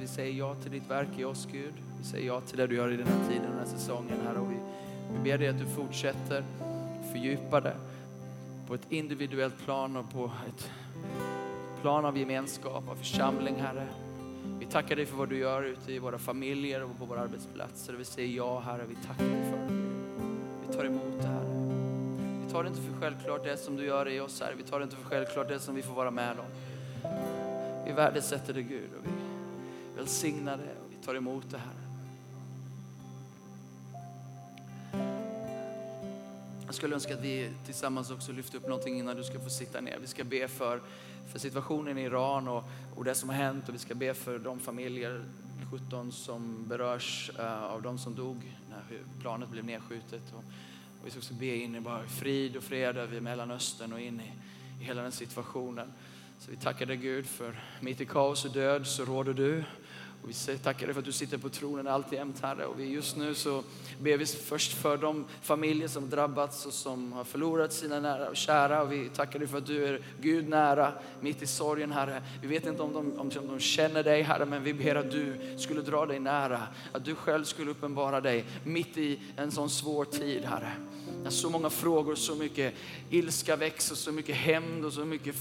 Vi säger ja till ditt verk i oss Gud. Vi säger ja till det du gör i den här tiden, den här säsongen Herre. Och vi, vi ber dig att du fortsätter fördjupa det på ett individuellt plan och på ett plan av gemenskap, av församling Herre. Vi tackar dig för vad du gör ute i våra familjer och på våra arbetsplatser. Vi säger ja Herre, vi tackar dig för det. Vi tar emot det Herre. Vi tar det inte för självklart det som du gör i oss Herre. Vi tar det inte för självklart det som vi får vara med om. Vi värdesätter det Gud och vi Välsigna det och vi tar emot det Herre. Jag skulle önska att vi tillsammans också lyfter upp någonting innan du ska få sitta ner. Vi ska be för, för situationen i Iran och, och det som har hänt och vi ska be för de familjer, 17 som berörs uh, av de som dog när planet blev nedskjutet. Och, och vi ska också be in i bara frid och fred över Mellanöstern och in i, i hela den situationen. Så vi tackar dig Gud för mitt i kaos och död så råder du. Och vi säger tackar dig för att du sitter på tronen alltjämt Herre. Och vi just nu så ber vi först för de familjer som drabbats och som har förlorat sina nära och kära. Och vi tackar dig för att du är Gud nära mitt i sorgen Herre. Vi vet inte om de, om de känner dig Herre, men vi ber att du skulle dra dig nära. Att du själv skulle uppenbara dig mitt i en sån svår tid Herre. När så många frågor, så mycket ilska växer, så mycket hämnd och så mycket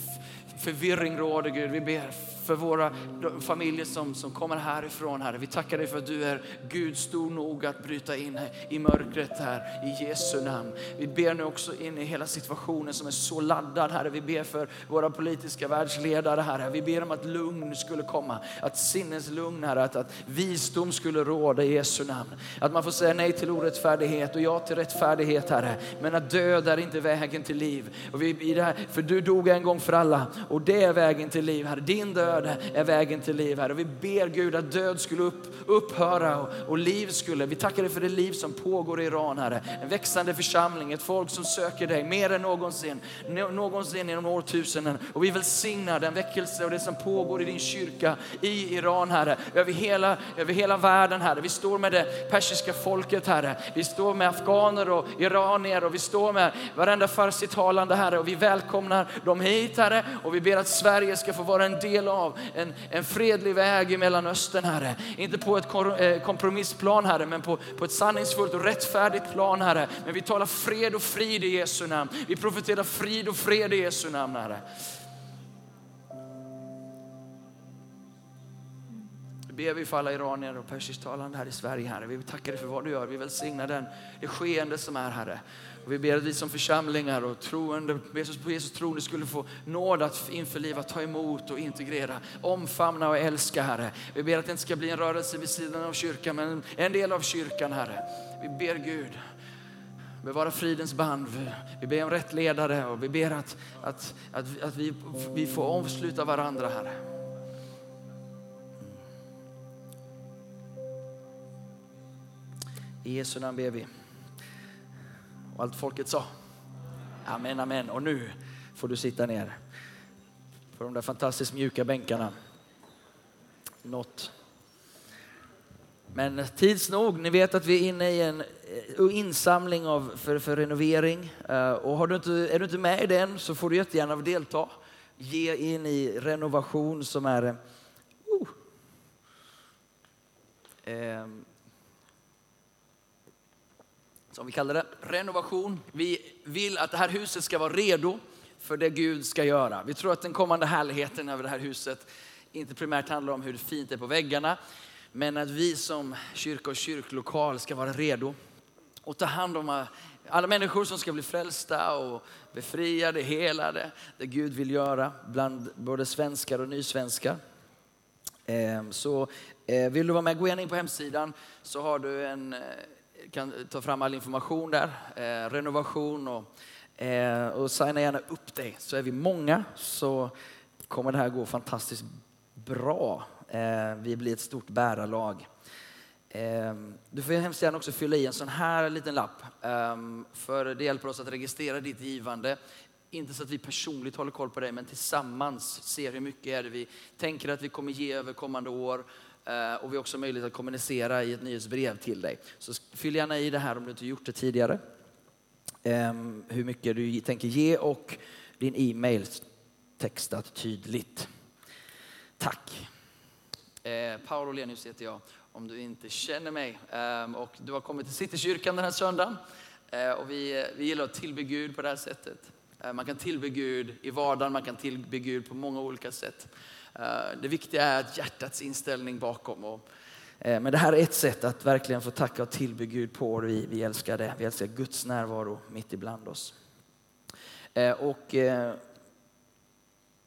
förvirring råder Gud. Vi ber för våra familjer som, som kommer härifrån Herre. Vi tackar dig för att du är Gud stor nog att bryta in i mörkret här i Jesu namn. Vi ber nu också in i hela situationen som är så laddad Herre. Vi ber för våra politiska världsledare Herre. Vi ber om att lugn skulle komma, att sinneslugn Herre, att, att visdom skulle råda i Jesu namn. Att man får säga nej till orättfärdighet och ja till rättfärdighet Herre. Men att död är inte vägen till liv. Och vi, i det här, för du dog en gång för alla och det är vägen till liv Herre. Din död är vägen till liv Herre. Och vi ber Gud att död skulle upp, upphöra och, och liv skulle. Vi tackar dig för det liv som pågår i Iran Herre. En växande församling, ett folk som söker dig mer än någonsin. Någonsin genom årtusenden. Och vi välsignar den väckelse och det som pågår i din kyrka i Iran Herre. Över hela, över hela världen Herre. Vi står med det persiska folket Herre. Vi står med afghaner och iranier och vi står med varenda farsitalande Herre. Och vi välkomnar dem hit Herre. Och vi ber att Sverige ska få vara en del av en, en fredlig väg i Mellanöstern, Herre. Inte på ett eh, kompromissplan, Herre, men på, på ett sanningsfullt och rättfärdigt plan, Herre. Men vi talar fred och frid i Jesu namn. Vi profeterar frid och fred i Jesu namn, Herre. Ber vi för alla iranier och persisktalande här i Sverige, Herre. Vi tackar dig för vad du gör. Vi välsignar den, det skeende som är, Herre. Och vi ber att vi som församlingar och troende Jesus, på Jesus troende skulle få nåd att införliva, ta emot och integrera, omfamna och älska Herre. Vi ber att det inte ska bli en rörelse vid sidan av kyrkan men en del av kyrkan Herre. Vi ber Gud bevara fridens band. Vi ber om rätt ledare och vi ber att, att, att, att vi, vi får omsluta varandra Herre. I Jesu namn ber vi. Och allt folket sa. Amen, amen. Och nu får du sitta ner på de där fantastiskt mjuka bänkarna. Något. Men tids nog, ni vet att vi är inne i en eh, insamling av, för, för renovering. Eh, och har du inte, är du inte med i den så får du jättegärna delta. Ge in i renovation som är uh, eh, oh. ehm, som vi kallar det, renovation. Vi vill att det här huset ska vara redo för det Gud ska göra. Vi tror att den kommande härligheten över det här huset inte primärt handlar om hur fint det är på väggarna, men att vi som kyrka och kyrklokal ska vara redo och ta hand om alla människor som ska bli frälsta och befriade, helade, det Gud vill göra bland både svenskar och nysvenskar. Ehm, så eh, vill du vara med, gå gärna in på hemsidan så har du en eh, kan ta fram all information där, eh, renovation och, eh, och signa gärna upp dig. Så är vi många så kommer det här gå fantastiskt bra. Eh, vi blir ett stort bärarlag. Eh, du får hemskt gärna också fylla i en sån här liten lapp. Eh, för det hjälper oss att registrera ditt givande. Inte så att vi personligt håller koll på dig, men tillsammans ser hur mycket är det vi tänker att vi kommer ge över kommande år Eh, och vi har också möjlighet att kommunicera i ett nyhetsbrev till dig. Så fyll gärna i det här om du inte gjort det tidigare. Ehm, hur mycket du tänker ge och din e-mail textat tydligt. Tack. Eh, Paolo Lenius heter jag, om du inte känner mig. Ehm, och du har kommit till Citykyrkan den här söndagen. Eh, och vi, vi gillar att tillbe Gud på det här sättet. Man kan tillbe Gud i vardagen, man kan tillbe Gud på många olika sätt. Eh, det viktiga är att hjärtats inställning bakom. Och, eh, men det här är ett sätt att verkligen få tacka och tillbe Gud på. Vi, vi älskar det. Vi älskar Guds närvaro mitt ibland oss. Eh, och eh,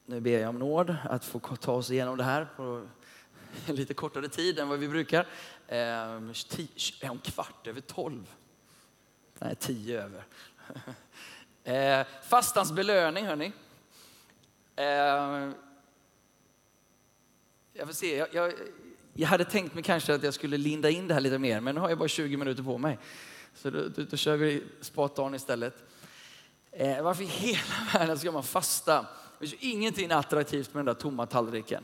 nu ber jag om nåd att få ta oss igenom det här på lite kortare tid än vad vi brukar. om kvart över tolv. Nej, tio över. Eh, fastans belöning, hörni. Jag får se, jag, jag, jag, hade tänkt mig kanske att jag skulle linda in det här lite mer, men nu har jag bara 20 minuter på mig. Så då, då, då kör vi spat istället. Eh, varför i hela världen ska man fasta? Det finns ju ingenting attraktivt med den där tomma tallriken.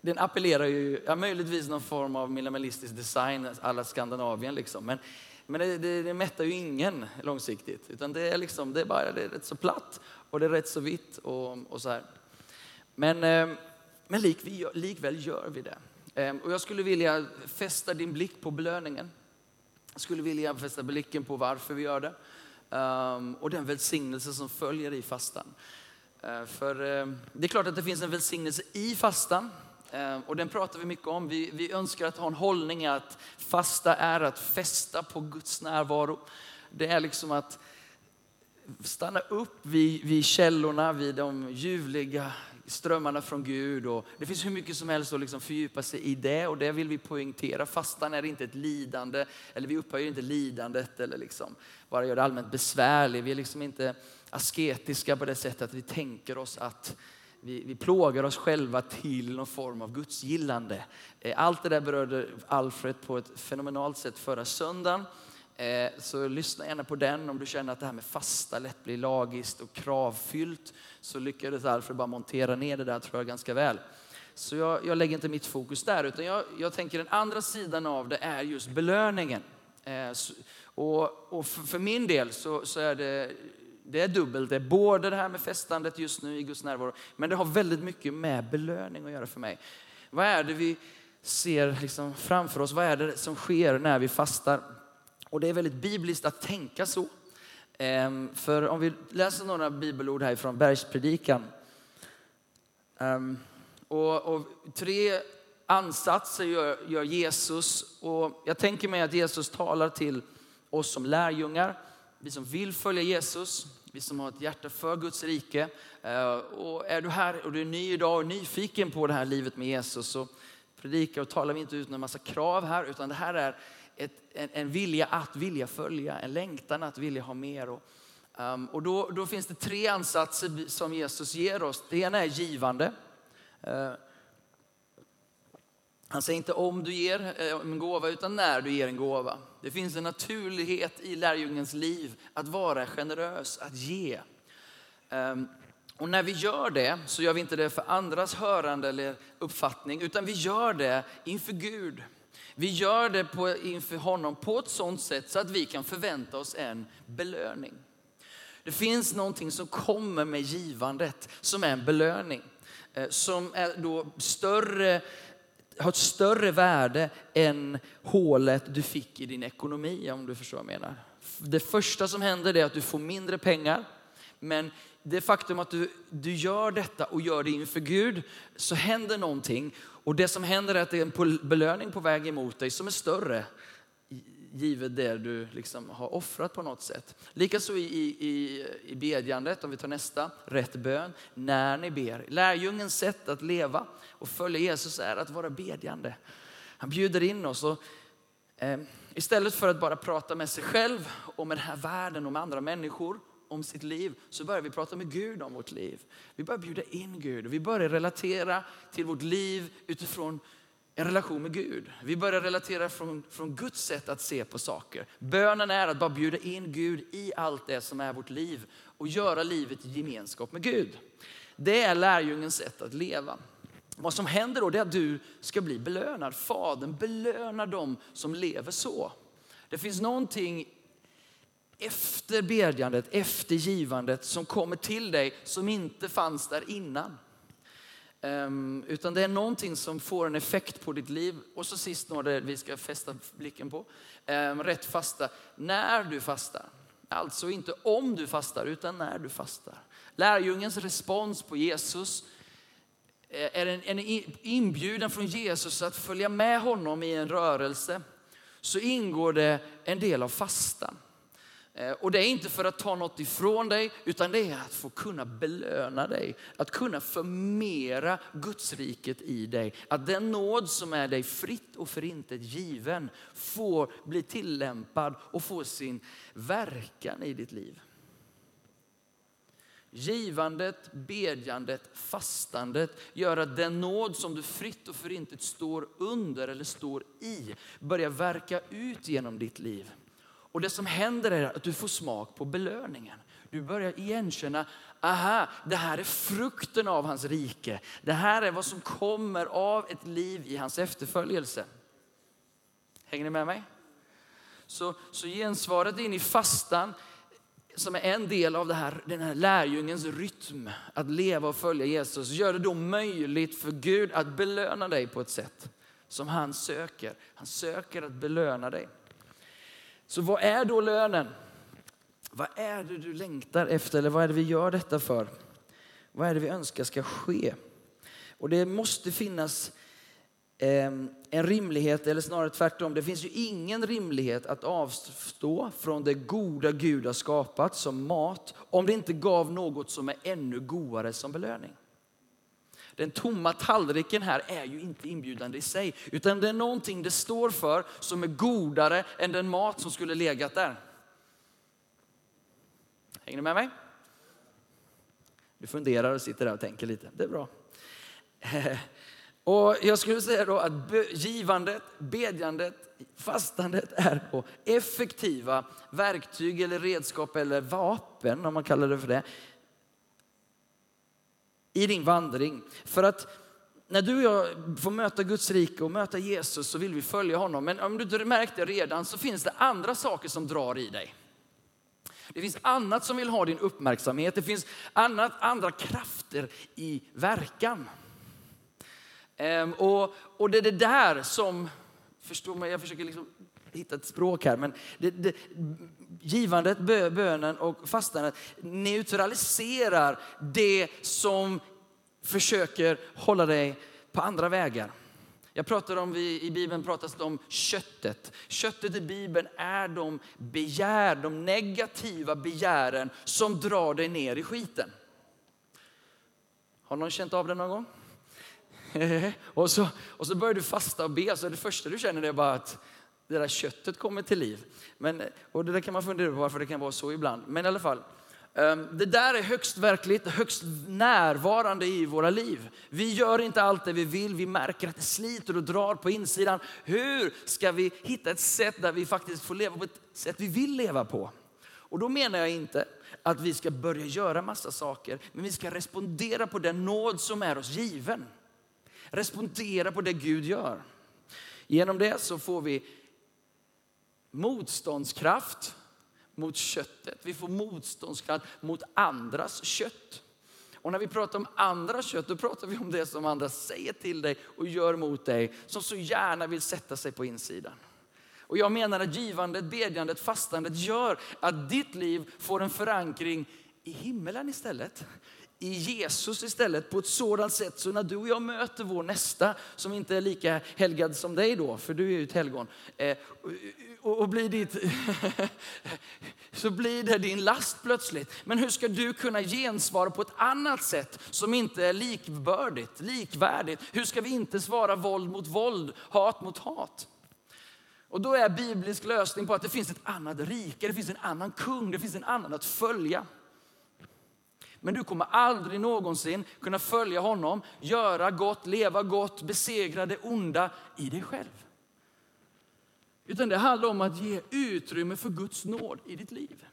Den appellerar ju, ja, möjligtvis någon form av minimalistisk design, alla Skandinavien liksom. Men men det, det, det mättar ju ingen långsiktigt. Utan det är, liksom, det är bara det är rätt så platt och det är rätt så vitt och, och så här. Men, eh, men lik, vi, likväl gör vi det. Ehm, och jag skulle vilja fästa din blick på belöningen. Jag skulle vilja fästa blicken på varför vi gör det. Ehm, och den välsignelse som följer i fastan. Ehm, för det är klart att det finns en välsignelse i fastan. Ehm, och den pratar vi mycket om. Vi, vi önskar att ha en hållning att fasta är att fästa på Guds närvaro. Det är liksom att stanna upp vid, vid källorna, vid de ljuvliga strömmarna från Gud. Och det finns hur mycket som helst att liksom fördjupa sig i det och det vill vi poängtera. Fastan är inte ett lidande, eller vi upphöjer inte lidandet eller liksom bara gör det allmänt besvärligt. Vi är liksom inte asketiska på det sättet att vi tänker oss att vi, vi plågar oss själva till någon form av gudsgillande. Eh, allt det där berörde Alfred på ett fenomenalt sätt förra söndagen. Eh, så lyssna gärna på den om du känner att det här med fasta lätt blir lagiskt och kravfyllt. Så lyckades Alfred bara montera ner det där tror jag ganska väl. Så jag, jag lägger inte mitt fokus där utan jag, jag tänker den andra sidan av det är just belöningen. Eh, och, och för, för, min del så, så är det det är dubbelt. Det är både det här med festandet just nu i Guds närvaro, men det har väldigt mycket med belöning att göra för mig. Vad är det vi ser liksom framför oss? Vad är det som sker när vi fastar? Och det är väldigt bibliskt att tänka så. Ehm, för om vi läser några bibelord härifrån Bergspredikan. Ehm, och, och tre ansatser gör, gör Jesus. Och jag tänker mig att Jesus talar till oss som lärjungar, vi som vill följa Jesus, vi som har ett hjärta för Guds rike. Ehm, och är du här och du är ny idag och nyfiken på det här livet med Jesus så predikar och talar vi inte ut en massa krav här utan det här är ett, en, en, vilja att vilja följa, en längtan att vilja ha mer. Och, um, och då, då, finns det tre ansatser som Jesus ger oss. Det ena är givande. Uh, han säger inte om du ger eh, en gåva utan när du ger en gåva. Det finns en naturlighet i lärjungens liv att vara generös, att ge. Ehm, och när vi gör det så gör vi inte det för andras hörande eller uppfattning utan vi gör det inför Gud. Vi gör det på, inför honom på ett sådant sätt så att vi kan förvänta oss en belöning. Det finns någonting som kommer med givandet som är en belöning. Eh, som är då större har ett större värde än hålet du fick i din ekonomi om du förstår vad jag menar. Det första som händer är att du får mindre pengar. Men det faktum att du, du gör detta och gör det inför Gud så händer någonting. Och det som händer är att det är en belöning på väg emot dig som är större givet det du liksom har offrat på något sätt. Likaså i, i, i bedjandet, om vi tar nästa, rätt bön, när ni ber. Lärjungens sätt att leva och följa Jesus är att vara bedjande. Han bjuder in oss och eh, istället för att bara prata med sig själv och med den här världen och med andra människor om sitt liv så börjar vi prata med Gud om vårt liv. Vi börjar bjuda in Gud och vi börjar relatera till vårt liv utifrån en relation med Gud. Vi börjar relatera från, från Guds sätt att se på saker. Bönen är att bara bjuda in Gud i allt det som är vårt liv och göra livet i gemenskap med Gud. Det är lärjungens sätt att leva. Vad som händer då är att du ska bli belönad. Fadern belönar dem som lever så. Det finns någonting efter bedjandet, efter givandet som kommer till dig som inte fanns där innan. Um, utan det är någonting som får en effekt på ditt liv. Och så sist något vi ska fästa blicken på. Um, rätt fasta, när du fastar. Alltså inte om du fastar, utan när du fastar. Lärjungens respons på Jesus eh, är en, en inbjudan från Jesus att följa med honom i en rörelse. Så ingår det en del av fastan. Eh, och det är inte för att ta något ifrån dig, utan det är att få kunna belöna dig. Att kunna förmera Gudsriket i dig. Att den nåd som är dig fritt och förintet given får bli tillämpad och få sin verkan i ditt liv. Givandet, bedjandet, fastandet gör att den nåd som du fritt och förintet står under eller står i börjar verka ut genom ditt liv. Och det som händer är att du får smak på belöningen. Du börjar igenkänna, aha, det här är frukten av hans rike. Det här är vad som kommer av ett liv i hans efterföljelse. Hänger ni med mig? Så, så gensvaret in i fastan, som är en del av det här, den här lärjungens rytm, att leva och följa Jesus, gör det då möjligt för Gud att belöna dig på ett sätt som han söker. Han söker att belöna dig. Så vad är då lönen? Vad är det du längtar efter eller vad är det vi gör detta för? Vad är det vi önskar ska ske? Och det måste finnas ehm, en rimlighet, eller snarare tvärtom. Det finns ju ingen rimlighet att avstå från det goda Gud har skapat som mat om det inte gav något som är ännu godare som belöning. Den tomma tallriken här är ju inte inbjudande i sig, utan det är någonting det står för som är godare än den mat som skulle legat där. Hänger ni med mig? Du funderar och sitter där och tänker lite. Det är bra. Och jag skulle säga då att givandet, bedjandet, fastandet är då effektiva verktyg eller redskap eller vapen om man kallar det för det i din vandring. För att när du och jag får möta Guds rike och möta Jesus så vill vi följa honom. Men om du inte märkt det redan så finns det andra saker som drar i dig. Det finns annat som vill ha din uppmärksamhet. Det finns annat, andra krafter i verkan. Ehm, och, och det är det där som, förstår mig, jag försöker liksom hitta ett språk här, men det, det, givandet, bönen och fastandet neutraliserar det som försöker hålla dig på andra vägar. Jag pratar om, i Bibeln pratas det om köttet. Köttet i Bibeln är de begär, de negativa begären som drar dig ner i skiten. Har någon känt av det någon gång? och, så, och så börjar du fasta och be, så det första du känner är bara att det där köttet kommer till liv. Men, och det där kan man fundera på varför det kan vara så ibland. Men i alla fall, ehm, det där är högst verkligt, högst närvarande i våra liv. Vi gör inte allt det vi vill, vi märker att det sliter och drar på insidan. Hur ska vi hitta ett sätt där vi faktiskt får leva på ett sätt vi vill leva på? Och då menar jag inte att vi ska börja göra massa saker, men vi ska respondera på den nåd som är oss given. Respondera på det Gud gör. Genom det så får vi motståndskraft mot köttet. Vi får motståndskraft mot andras kött. Och när vi pratar om andras kött, då pratar vi om det som andra säger till dig och gör mot dig, som så gärna vill sätta sig på insidan. Och jag menar att givandet, bedjandet, fastandet gör att ditt liv får en förankring i himmelen istället i Jesus istället på ett sådant sätt så när du och jag möter vår nästa som inte är lika helgad som dig då, för du är ju ett helgon, eh, och, och blir ditt, så blir det din last plötsligt. Men hur ska du kunna gensvara på ett annat sätt som inte är likbördigt, likvärdigt? Hur ska vi inte svara våld mot våld, hat mot hat? Och då är biblisk lösning på att det finns ett annat rike, det finns en annan kung, det finns en annan att följa. Men du kommer aldrig någonsin kunna följa honom, göra gott, leva gott, besegra det onda i dig själv. Utan det handlar om att ge utrymme för Guds nåd i ditt liv.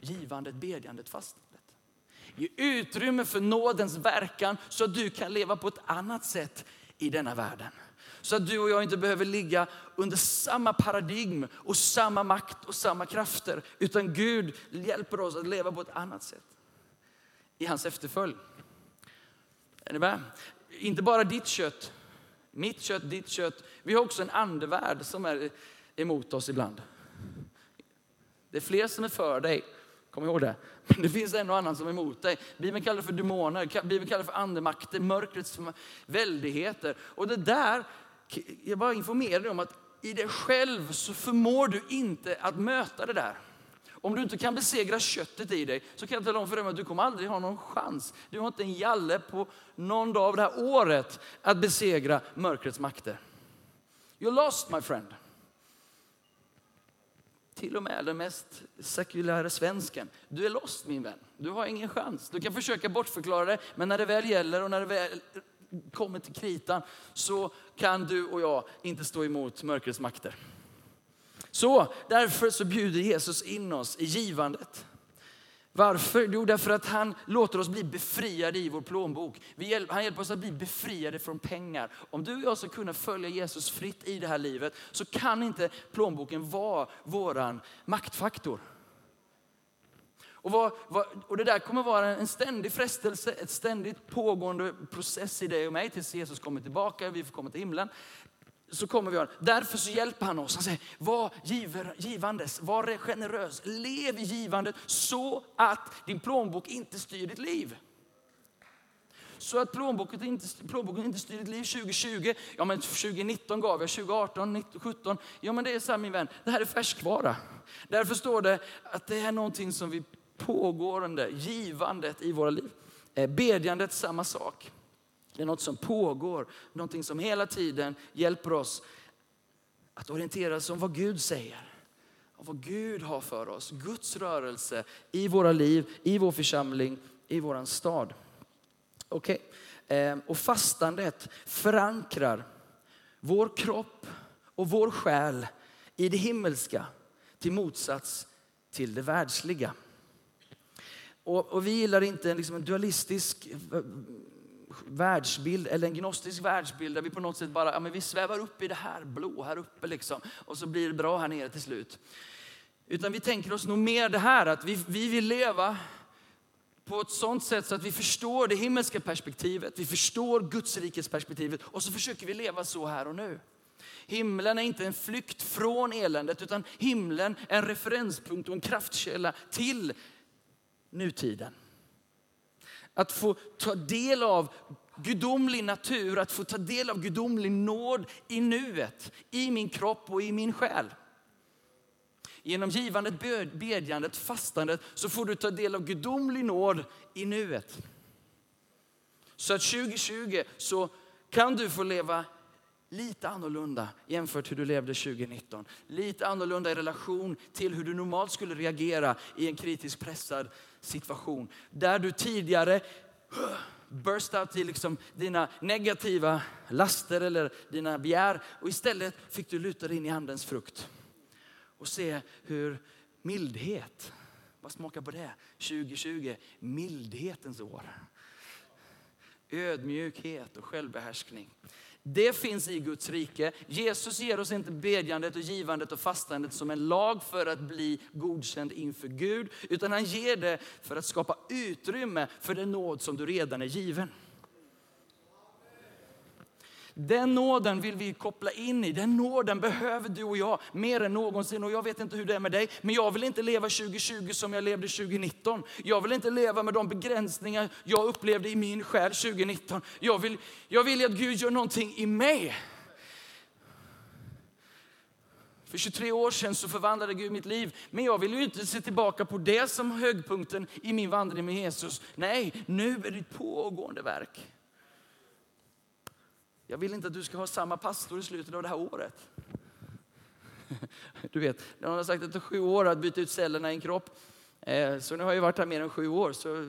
Givandet, bedjandet, fastandet. Ge utrymme för nådens verkan så att du kan leva på ett annat sätt i denna världen. Så att du och jag inte behöver ligga under samma paradigm och samma makt och samma krafter. Utan Gud hjälper oss att leva på ett annat sätt. I hans efterföljd. Är ni med? Inte bara ditt kött, mitt kött, ditt kött. Vi har också en andevärld som är emot oss ibland. Det är fler som är för dig, kom ihåg det. Men det finns en och annan som är emot dig. Bibeln kallar det för demoner, Bibeln kallar det för andemakter, mörkrets väldigheter. Och det där, jag bara informerar dig om att i dig själv så förmår du inte att möta det där. Om du inte kan besegra köttet i dig så kan jag tala om för dig att du kommer aldrig ha någon chans. Du har inte en jalle på någon dag av det här året att besegra mörkrets makter. You're lost my friend. Till och med den mest sekulära svensken. Du är lost min vän. Du har ingen chans. Du kan försöka bortförklara det, men när det väl gäller och när det väl kommer till kritan så kan du och jag inte stå emot mörkrets makter. Så därför så bjuder Jesus in oss i givandet. Varför? Jo, därför att han låter oss bli befriade i vår plånbok. Han hjälper oss att bli befriade från pengar. Om du och jag ska kunna följa Jesus fritt i det här livet så kan inte plånboken vara våran maktfaktor. Och, vad, vad, och det där kommer vara en ständig frestelse, ett ständigt pågående process i dig och mig tills Jesus kommer tillbaka, vi får komma till himlen så kommer vi. Därför så hjälper han oss. Han säger, var giver, givandes, var generös, lev i givandet så att din plånbok inte styr ditt liv. Så att plånboken inte, plånboken inte styr ditt liv 2020. Ja men 2019 gav jag, 2018, 2017. Ja men det är så här min vän, det här är färskvara. Därför står det att det är någonting som vi pågående, givandet i våra liv. Eh, bedjandet samma sak. Det är något som pågår, någonting som hela tiden hjälper oss att orientera oss om vad Gud säger. Och vad Gud har för oss. Guds rörelse i våra liv, i vår församling, i vår stad. Okej, okay. Och fastandet förankrar vår kropp och vår själ i det himmelska till motsats till det världsliga. Och, och vi gillar inte liksom en dualistisk eh, världsbild eller en gnostisk världsbild där vi på något sätt bara ja, men vi svävar upp i det här blå här uppe liksom, och så blir det bra här nere till slut. Utan vi tänker oss nog mer det här att vi, vi vill leva på ett sånt sätt så att vi förstår det himmelska perspektivet, vi förstår Guds rikes perspektivet och så försöker vi leva så här och nu. Himlen är inte en flykt från eländet utan himlen är en referenspunkt och en kraftkälla till nutiden. Att få ta del av gudomlig natur, att få ta del av gudomlig nåd i nuet, i min kropp och i min själ. Genom givandet, bedjandet, fastandet så får du ta del av gudomlig nåd i nuet. Så att 2020 så kan du få leva lite annorlunda jämfört hur du levde 2019. Lite annorlunda i relation till hur du normalt skulle reagera i en kritiskt pressad situation. Där du tidigare burst out i liksom dina negativa laster eller dina begär och istället fick du luta dig in i andens frukt och se hur mildhet, vad smakar på det? 2020, mildhetens år. Ödmjukhet och självbehärskning. Det finns i Guds rike. Jesus ger oss inte bedjandet och givandet och fastandet som en lag för att bli godkänd inför Gud, utan han ger det för att skapa utrymme för den nåd som du redan är given. Den nåden vill vi koppla in i. Den nåden behöver du och jag mer än någonsin. Och jag vet inte hur det är med dig, men jag vill inte leva 2020 som jag levde 2019. Jag vill inte leva med de begränsningar jag upplevde i min själ 2019. Jag vill, jag vill att Gud gör någonting i mig. För 23 år sedan så förvandlade Gud mitt liv. Men jag vill ju inte se tillbaka på det som högpunkten i min vandring med Jesus. Nej, nu är det ett pågående verk. Jag vill inte att du ska ha samma pastor i slutet av det här året. Du vet, någon har sagt att det tar sju år att byta ut cellerna i en kropp. Eh, så nu har jag varit här mer än sju år, så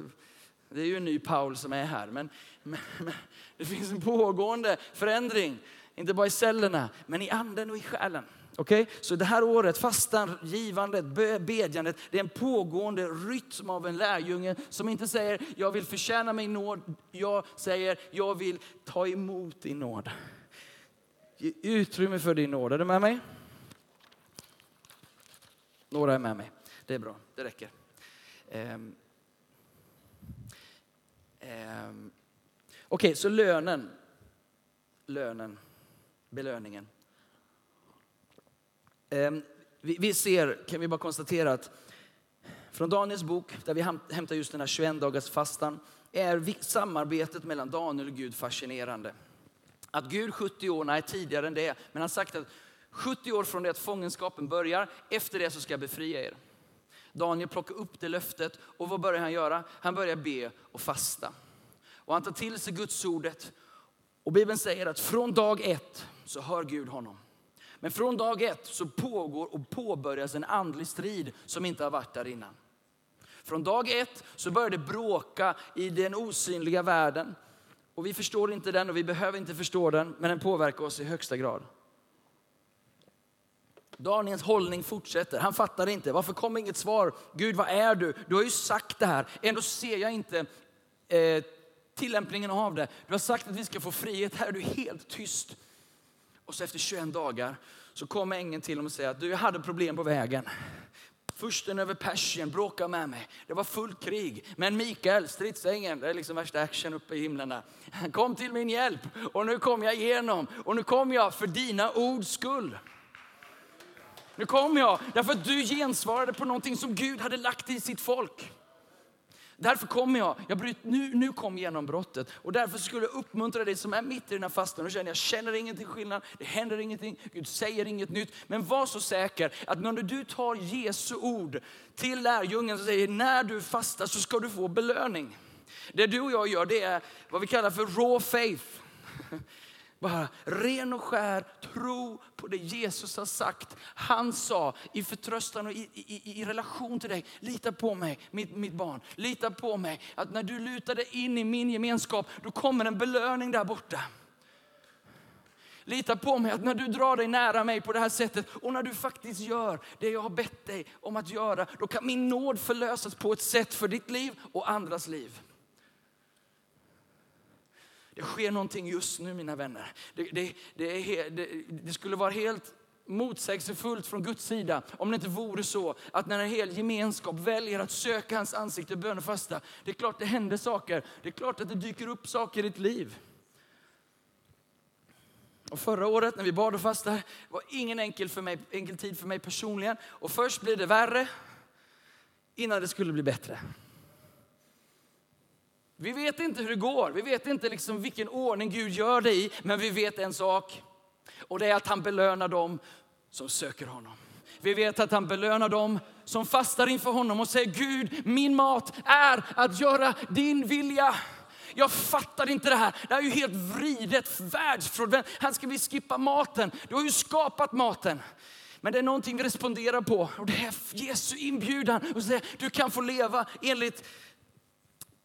det är ju en ny Paul som är här. Men, men, men det finns en pågående förändring, inte bara i cellerna, men i anden och i själen. Okay? Så det här året, fastan, givandet, bedjandet, det är en pågående rytm av en lärjunge som inte säger jag vill förtjäna min nåd. Jag säger jag vill ta emot din nåd. Ge utrymme för din nåd. Är du med mig? Några är med mig. Det är bra, det räcker. Um, um, Okej, så lönen. Lönen, belöningen. Ehm, vi, ser, kan vi bara konstatera att från Daniels bok, där vi hämtar just den här 21 dagars fastan, är samarbetet mellan Daniel och Gud fascinerande. Att Gud 70 år, nej tidigare än det, men han har sagt att 70 år från det att fångenskapen börjar, efter det så ska jag befria er. Daniel plockar upp det löftet och vad börjar han göra? Han börjar be och fasta. Och han tar till sig Guds ordet. Och Bibeln säger att från dag ett så hör Gud honom. Men från dag ett så pågår och påbörjas en andlig strid som inte har varit där innan. Från dag ett så börjar det bråka i den osynliga världen. Och vi förstår inte den och vi behöver inte förstå den, men den påverkar oss i högsta grad. Daniels hållning fortsätter. Han fattar inte. Varför kommer inget svar? Gud, vad är du? Du har ju sagt det här. Ändå ser jag inte eh, tillämpningen av det. Du har sagt att vi ska få frihet. Här är du helt tyst. Och så efter 21 dagar så kommer ängeln till honom och säger att du, jag hade problem på vägen. Fursten över Persien bråkade med mig. Det var fullt krig. Men Mikael, stridsängeln, det är liksom värsta action uppe i himlen där. Han kom till min hjälp och nu kom jag igenom. Och nu kom jag för dina ords skull. Nu kom jag därför att du gensvarade på någonting som Gud hade lagt i sitt folk. Därför kommer jag, jag bryt, nu, nu kom genombrottet. Och därför skulle jag uppmuntra dig som är mitt i den här fastan och känner jag känner ingenting skillnad, det händer ingenting, Gud säger inget nytt. Men var så säker att när du tar Jesu ord till lärjungen och säger när du fastar så ska du få belöning. Det du och jag gör det är vad vi kallar för raw faith. Bara ren och skär tro på det Jesus har sagt. Han sa i förtröstan och i, i, i relation till dig, lita på mig mitt, mitt barn. Lita på mig att när du lutar dig in i min gemenskap, då kommer en belöning där borta. Lita på mig att när du drar dig nära mig på det här sättet och när du faktiskt gör det jag har bett dig om att göra, då kan min nåd förlösas på ett sätt för ditt liv och andras liv. Det sker någonting just nu mina vänner. Det, det, det, det skulle vara helt motsägelsefullt från Guds sida om det inte vore så att när en hel gemenskap väljer att söka hans ansikte och bön och fasta. Det är klart det händer saker. Det är klart att det dyker upp saker i ditt liv. Och förra året när vi bad och fastade var ingen enkel, för mig, enkel tid för mig personligen. Och först blir det värre innan det skulle bli bättre. Vi vet inte hur det går, vi vet inte liksom vilken ordning Gud gör det i, men vi vet en sak. Och det är att han belönar dem som söker honom. Vi vet att han belönar dem som fastar inför honom och säger Gud, min mat är att göra din vilja. Jag fattar inte det här. Det är ju helt vridet, världsfrånvänt. Här ska vi skippa maten. Du har ju skapat maten. Men det är någonting vi responderar på och det är Jesu inbjudan och säger du kan få leva enligt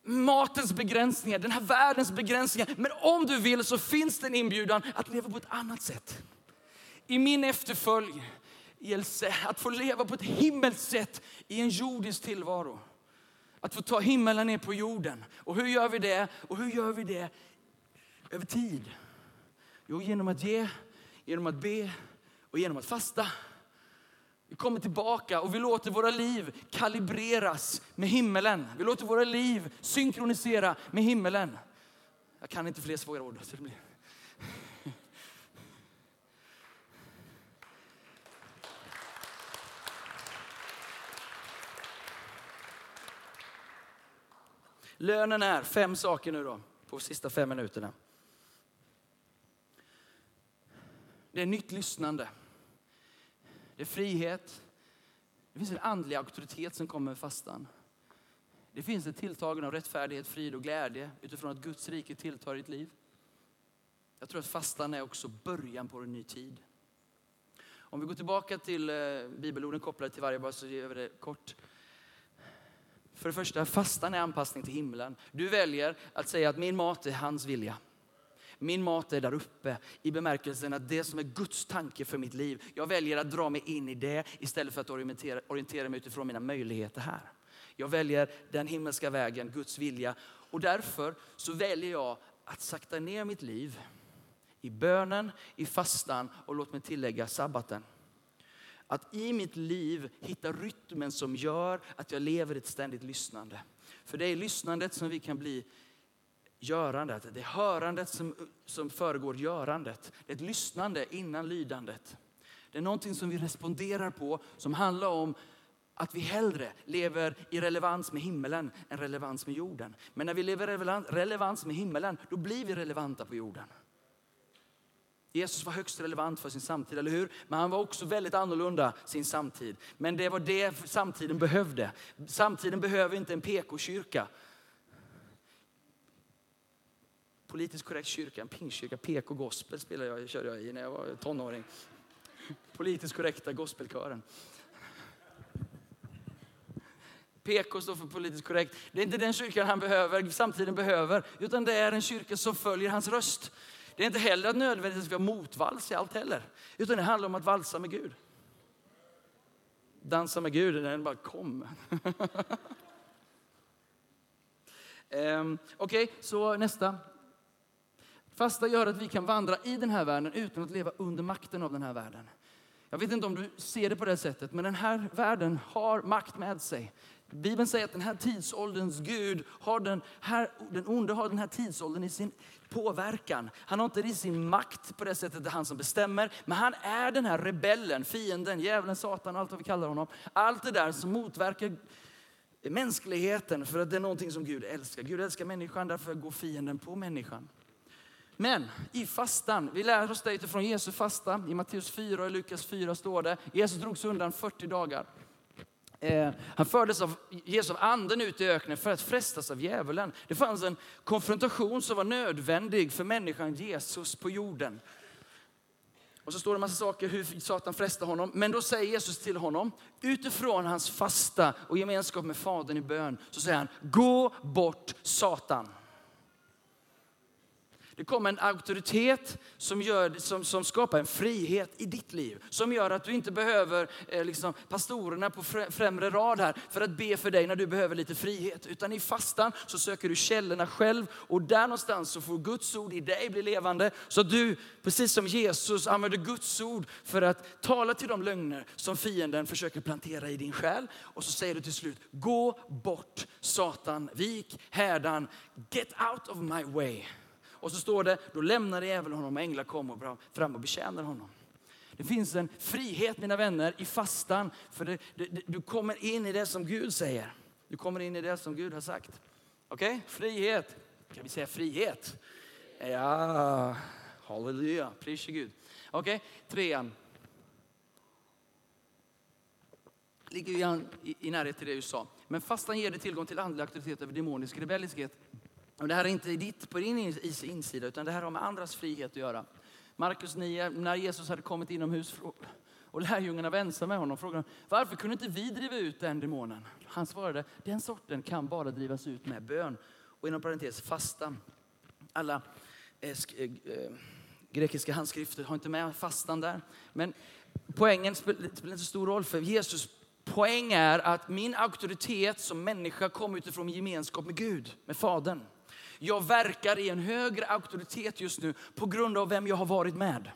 matens begränsningar, den här världens begränsningar. Men om du vill så finns det en inbjudan att leva på ett annat sätt. I min efterföljelse, att få leva på ett himmelskt sätt i en jordisk tillvaro. Att få ta himmelen ner på jorden. Och hur gör vi det? Och hur gör vi det över tid? Jo, genom att ge, genom att be och genom att fasta. Vi kommer tillbaka och vi låter våra liv kalibreras med himmelen. Vi låter våra liv synkronisera med himmelen. Jag kan inte fler svåra ord. Så det blir. Lönen är fem saker nu då, på sista fem minuterna. Det är nytt lyssnande. Det är frihet. Det finns en andlig auktoritet som kommer med fastan. Det finns ett tilltagande av rättfärdighet, frid och glädje utifrån att Guds rike tilltar i ditt liv. Jag tror att fastan är också början på en ny tid. Om vi går tillbaka till eh, bibelorden kopplade till varje bara så gör vi det kort. För det första, fastan är anpassning till himlen. Du väljer att säga att min mat är hans vilja. Min mat är där uppe i bemärkelsen att det som är Guds tanke för mitt liv, jag väljer att dra mig in i det istället för att orientera, orientera mig utifrån mina möjligheter här. Jag väljer den himmelska vägen, Guds vilja. Och därför så väljer jag att sakta ner mitt liv i bönen, i fastan och låt mig tillägga sabbaten. Att i mitt liv hitta rytmen som gör att jag lever ett ständigt lyssnande. För det är lyssnandet som vi kan bli görandet. Det är hörandet som, som föregår görandet. Det är ett lyssnande innan lydandet. Det är någonting som vi responderar på som handlar om att vi hellre lever i relevans med himmelen än relevans med jorden. Men när vi lever i relevans med himmelen, då blir vi relevanta på jorden. Jesus var högst relevant för sin samtid, eller hur? Men han var också väldigt annorlunda sin samtid. Men det var det samtiden behövde. Samtiden behöver inte en PK-kyrka. Politiskt korrekt kyrka, en pingstkyrka, PK gospel spelade jag, körde jag i när jag var tonåring. Politiskt korrekta gospelkören. PK står för politiskt korrekt. Det är inte den kyrkan han behöver, samtiden behöver, utan det är en kyrka som följer hans röst. Det är inte heller att nödvändigtvis har motvals i allt heller, utan det handlar om att valsa med Gud. Dansa med Gud, den bara kom. um, Okej, okay, så nästa. Fasta gör att vi kan vandra i den här världen utan att leva under makten av den här världen. Jag vet inte om du ser det på det sättet, men den här världen har makt med sig. Bibeln säger att den här tidsålderns Gud, har den, här, den onde har den här tidsåldern i sin påverkan. Han har inte i sin makt på det sättet, det är han som bestämmer. Men han är den här rebellen, fienden, djävulen, satan, allt vad vi kallar honom. Allt det där som motverkar mänskligheten för att det är någonting som Gud älskar. Gud älskar människan, därför går fienden på människan. Men i fastan, vi lär oss det utifrån Jesu fasta. I Matteus 4 och Lukas 4 står det, Jesus drogs undan 40 dagar. Eh, han fördes av Jesus av anden ut i öknen för att frestas av djävulen. Det fanns en konfrontation som var nödvändig för människan Jesus på jorden. Och så står det en massa saker hur Satan frestar honom. Men då säger Jesus till honom, utifrån hans fasta och gemenskap med Fadern i bön, så säger han, gå bort Satan. Det kommer en auktoritet som, gör, som, som skapar en frihet i ditt liv. Som gör att du inte behöver eh, liksom, pastorerna på främre rad här för att be för dig när du behöver lite frihet. Utan i fastan så söker du källorna själv och där någonstans så får Guds ord i dig bli levande. Så att du, precis som Jesus, använder Guds ord för att tala till de lögner som fienden försöker plantera i din själ. Och så säger du till slut, gå bort Satan, vik härdan, get out of my way. Och så står det, då lämnade djävulen honom och änglar kommer fram och betjänar honom. Det finns en frihet mina vänner i fastan. För det, det, du kommer in i det som Gud säger. Du kommer in i det som Gud har sagt. Okej, okay? frihet. Kan vi säga frihet? Ja, halleluja, pris Gud. Okej, okay? trean. Ligger i, i närhet till det du sa. Men fastan ger dig tillgång till andlig auktoritet över demonisk rebelliskhet. Och det här är inte ditt på din insida, utan det här har med andras frihet att göra. Markus 9, när Jesus hade kommit inomhus och lärjungarna var ensamma med honom frågade varför kunde inte vi driva ut den demonen? Han svarade, den sorten kan bara drivas ut med bön. Och inom parentes fasta. Alla eh, eh, grekiska handskrifter har inte med fastan där. Men poängen spelar inte så stor roll för Jesus poäng är att min auktoritet som människa kommer utifrån min gemenskap med Gud, med Fadern. Jag verkar i en högre auktoritet just nu på grund av vem jag har varit med.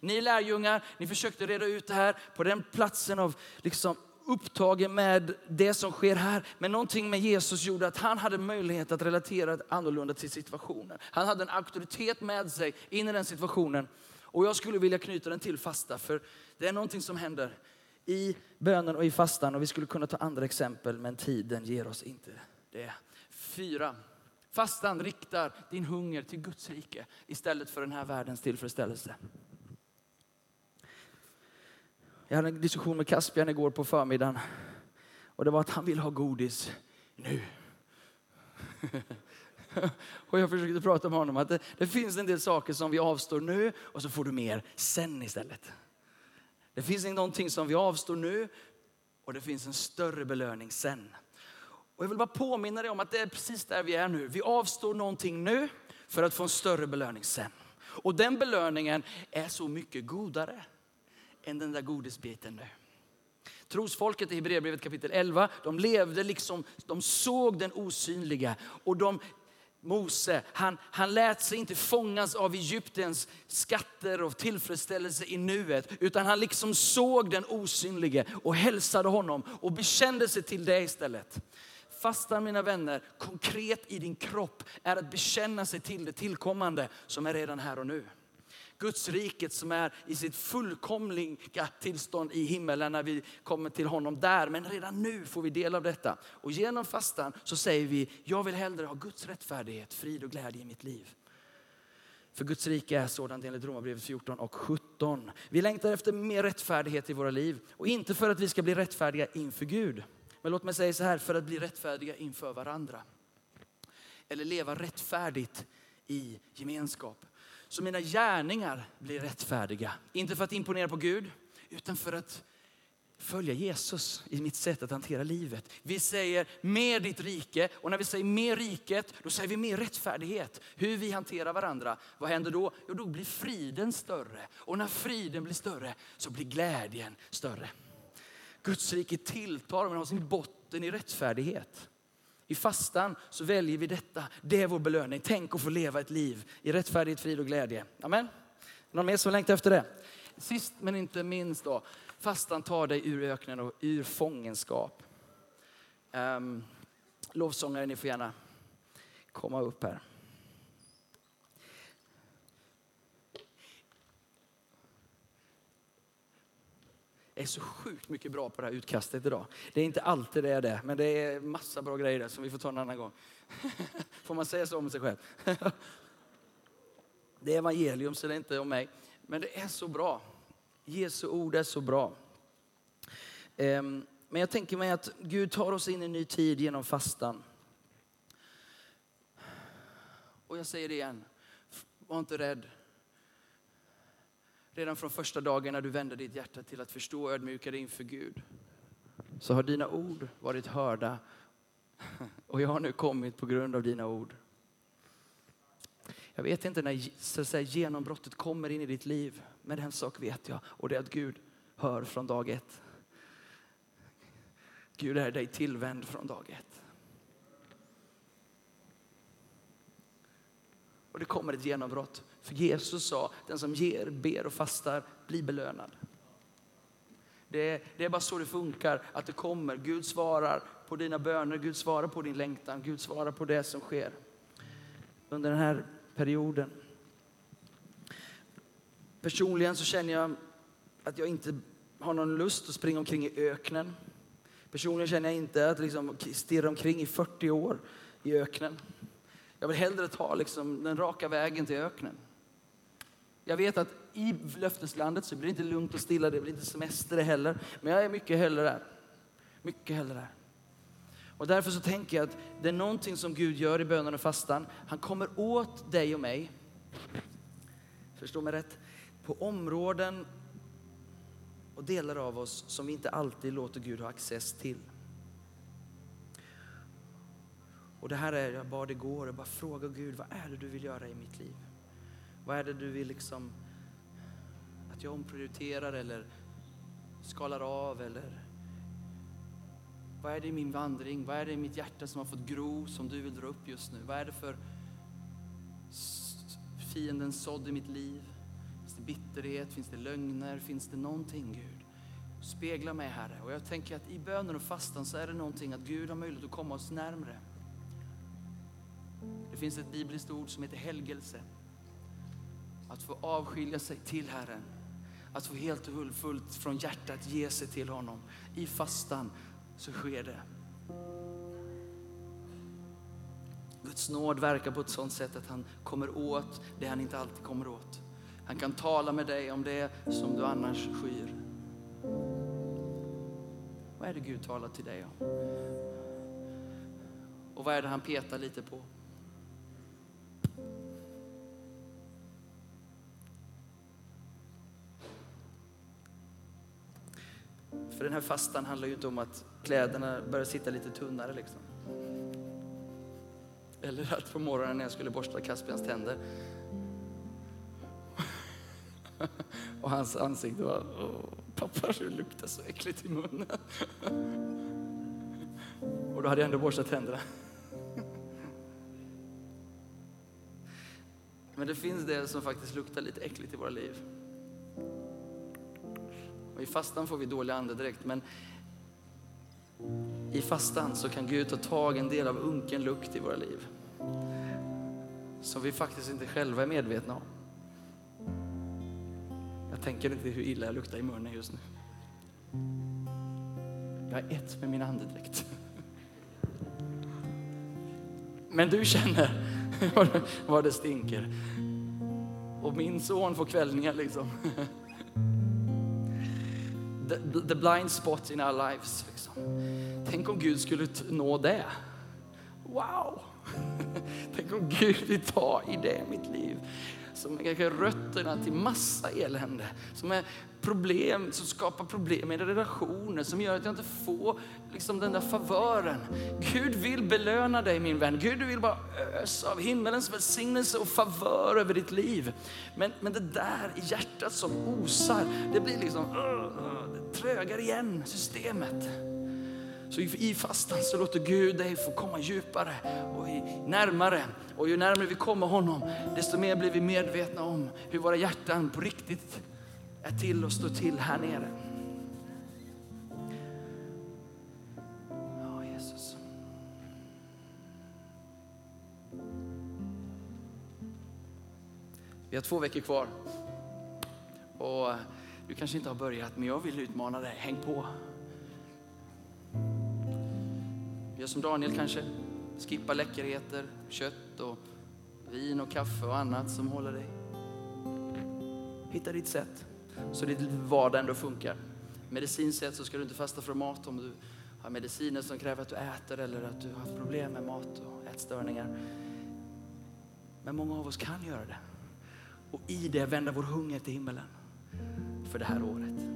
Ni lärjungar, ni försökte reda ut det här på den platsen av liksom upptagen med det som sker här. Men någonting med Jesus gjorde att han hade möjlighet att relatera annorlunda till situationen. Han hade en auktoritet med sig in i den situationen. Och jag skulle vilja knyta den till fasta, för det är någonting som händer i bönen och i fastan. Och vi skulle kunna ta andra exempel, men tiden ger oss inte det. Fyra, Fastan riktar din hunger till Guds rike istället för den här världens tillfredsställelse. Jag hade en diskussion med Caspian igår på förmiddagen. Och det var att han vill ha godis nu. och jag försökte prata med honom att det, det, finns en del saker som vi avstår nu och så får du mer sen istället. Det finns någonting som vi avstår nu och det finns en större belöning sen. Och jag vill bara påminna dig om att det är precis där vi är nu. Vi avstår någonting nu för att få en större belöning sen. Och den belöningen är så mycket godare än den där godisbiten nu. Trosfolket i Hebreerbrevet kapitel 11, de levde liksom, de såg den osynliga och de Mose, han, han lät sig inte fångas av Egyptens skatter och tillfredsställelse i nuet, utan han liksom såg den osynlige och hälsade honom och bekände sig till det istället fastan mina vänner, konkret i din kropp, är att bekänna sig till det tillkommande som är redan här och nu. Guds riket som är i sitt fullkomliga tillstånd i himmelen när vi kommer till honom där. Men redan nu får vi del av detta. Och genom fastan så säger vi, jag vill hellre ha Guds rättfärdighet, frid och glädje i mitt liv. För Guds rike är sådant enligt Romarbrevet 14 och 17. Vi längtar efter mer rättfärdighet i våra liv. Och inte för att vi ska bli rättfärdiga inför Gud. Men låt mig säga så här, för att bli rättfärdiga inför varandra. Eller leva rättfärdigt i gemenskap. Så mina gärningar blir rättfärdiga. Inte för att imponera på Gud, utan för att följa Jesus i mitt sätt att hantera livet. Vi säger mer ditt rike och när vi säger mer riket, då säger vi mer rättfärdighet. Hur vi hanterar varandra. Vad händer då? Jo, då blir friden större. Och när friden blir större så blir glädjen större. Guds rike tilltar men har sin botten i rättfärdighet. I fastan så väljer vi detta. Det är vår belöning. Tänk att få leva ett liv i rättfärdighet, frid och glädje. Amen. Någon mer som längtar efter det? Sist men inte minst då. Fastan tar dig ur öknen och ur fångenskap. Ehm, um, lovsångare, ni får gärna komma upp här. Är så sjukt mycket bra på det här utkastet idag. Det är inte alltid det är det, men det är massa bra grejer där som vi får ta en annan gång. Får man säga så om sig själv? Det är evangelium så det är inte om mig. Men det är så bra. Jesu ord är så bra. Ehm, men jag tänker mig att Gud tar oss in i en ny tid genom fastan. Och jag säger det igen, var inte rädd. Redan från första dagen när du vände ditt hjärta till att förstå och ödmjuka dig inför Gud så har dina ord varit hörda och jag har nu kommit på grund av dina ord. Jag vet inte när så att säga, genombrottet kommer in i ditt liv, men en sak vet jag och det är att Gud hör från dag ett. Gud är dig tillvänd från dag ett. Och det kommer ett genombrott. För Jesus sa, den som ger, ber och fastar blir belönad. Det är, det är bara så det funkar, att det kommer. Gud svarar på dina böner, Gud svarar på din längtan, Gud svarar på det som sker under den här perioden. Personligen så känner jag att jag inte har någon lust att springa omkring i öknen. Personligen känner jag inte att liksom stirra omkring i 40 år i öknen. Jag vill hellre ta liksom den raka vägen till öknen. Jag vet att i löfteslandet så blir det inte lugnt och stilla, det blir inte semester heller. Men jag är mycket hellre där. Mycket hellre där. Och därför så tänker jag att det är någonting som Gud gör i bönen och fastan. Han kommer åt dig och mig. Förstå mig rätt. På områden och delar av oss som vi inte alltid låter Gud ha access till. Och det här är, jag bad igår, jag bara fråga Gud, vad är det du vill göra i mitt liv? Vad är det du vill liksom att jag omprioriterar eller skalar av eller vad är det i min vandring? Vad är det i mitt hjärta som har fått gro som du vill dra upp just nu? Vad är det för fienden sådd i mitt liv? Finns det bitterhet? Finns det lögner? Finns det någonting Gud? Spegla mig Herre. Och jag tänker att i bönen och fastan så är det någonting att Gud har möjlighet att komma oss närmre. Det finns ett bibliskt ord som heter helgelse. Att få avskilja sig till Herren. Att få helt och fullt från hjärtat ge sig till honom. I fastan så sker det. Guds nåd verkar på ett sådant sätt att han kommer åt det han inte alltid kommer åt. Han kan tala med dig om det som du annars skyr. Vad är det Gud talar till dig om? Och vad är det han petar lite på? För den här fastan handlar ju inte om att kläderna börjar sitta lite tunnare liksom. Eller att på morgonen när jag skulle borsta Caspians tänder och hans ansikte var, pappa du luktar så äckligt i munnen. och då hade jag ändå borstat tänderna. Men det finns det som faktiskt luktar lite äckligt i våra liv. Och I fastan får vi dålig andedräkt, men i fastan så kan Gud ta tag i en del av unken lukt i våra liv. Som vi faktiskt inte själva är medvetna om. Jag tänker inte hur illa jag luktar i munnen just nu. Jag är ett med min andedräkt. Men du känner vad det stinker. Och min son får kvällningar liksom. The, the blind spot in our lives. Liksom. Tänk om Gud skulle nå det. Wow! Tänk om Gud vill ta i det mitt liv som är kanske rötterna till massa elände, som är problem, som skapar problem i relationer, som gör att jag inte får liksom den där favören. Gud vill belöna dig min vän. Gud vill bara ösa av himmelens välsignelse och favör över ditt liv. Men, men det där i hjärtat som osar, det blir liksom, uh, uh, trögar igen systemet. Så i fastan så låter Gud dig få komma djupare och närmare. Och ju närmare vi kommer honom, desto mer blir vi medvetna om hur våra hjärtan på riktigt är till och står till här nere. Ja, Jesus. Vi har två veckor kvar. Och du kanske inte har börjat, men jag vill utmana dig. Häng på. Gör som Daniel kanske. Skippa läckerheter, kött och vin och kaffe och annat som håller dig. Hitta ditt sätt så ditt vardag ändå funkar. Medicinskt sett så ska du inte fasta från mat om du har mediciner som kräver att du äter eller att du har haft problem med mat och ätstörningar. Men många av oss kan göra det. Och i det vända vår hunger till himmelen för det här året.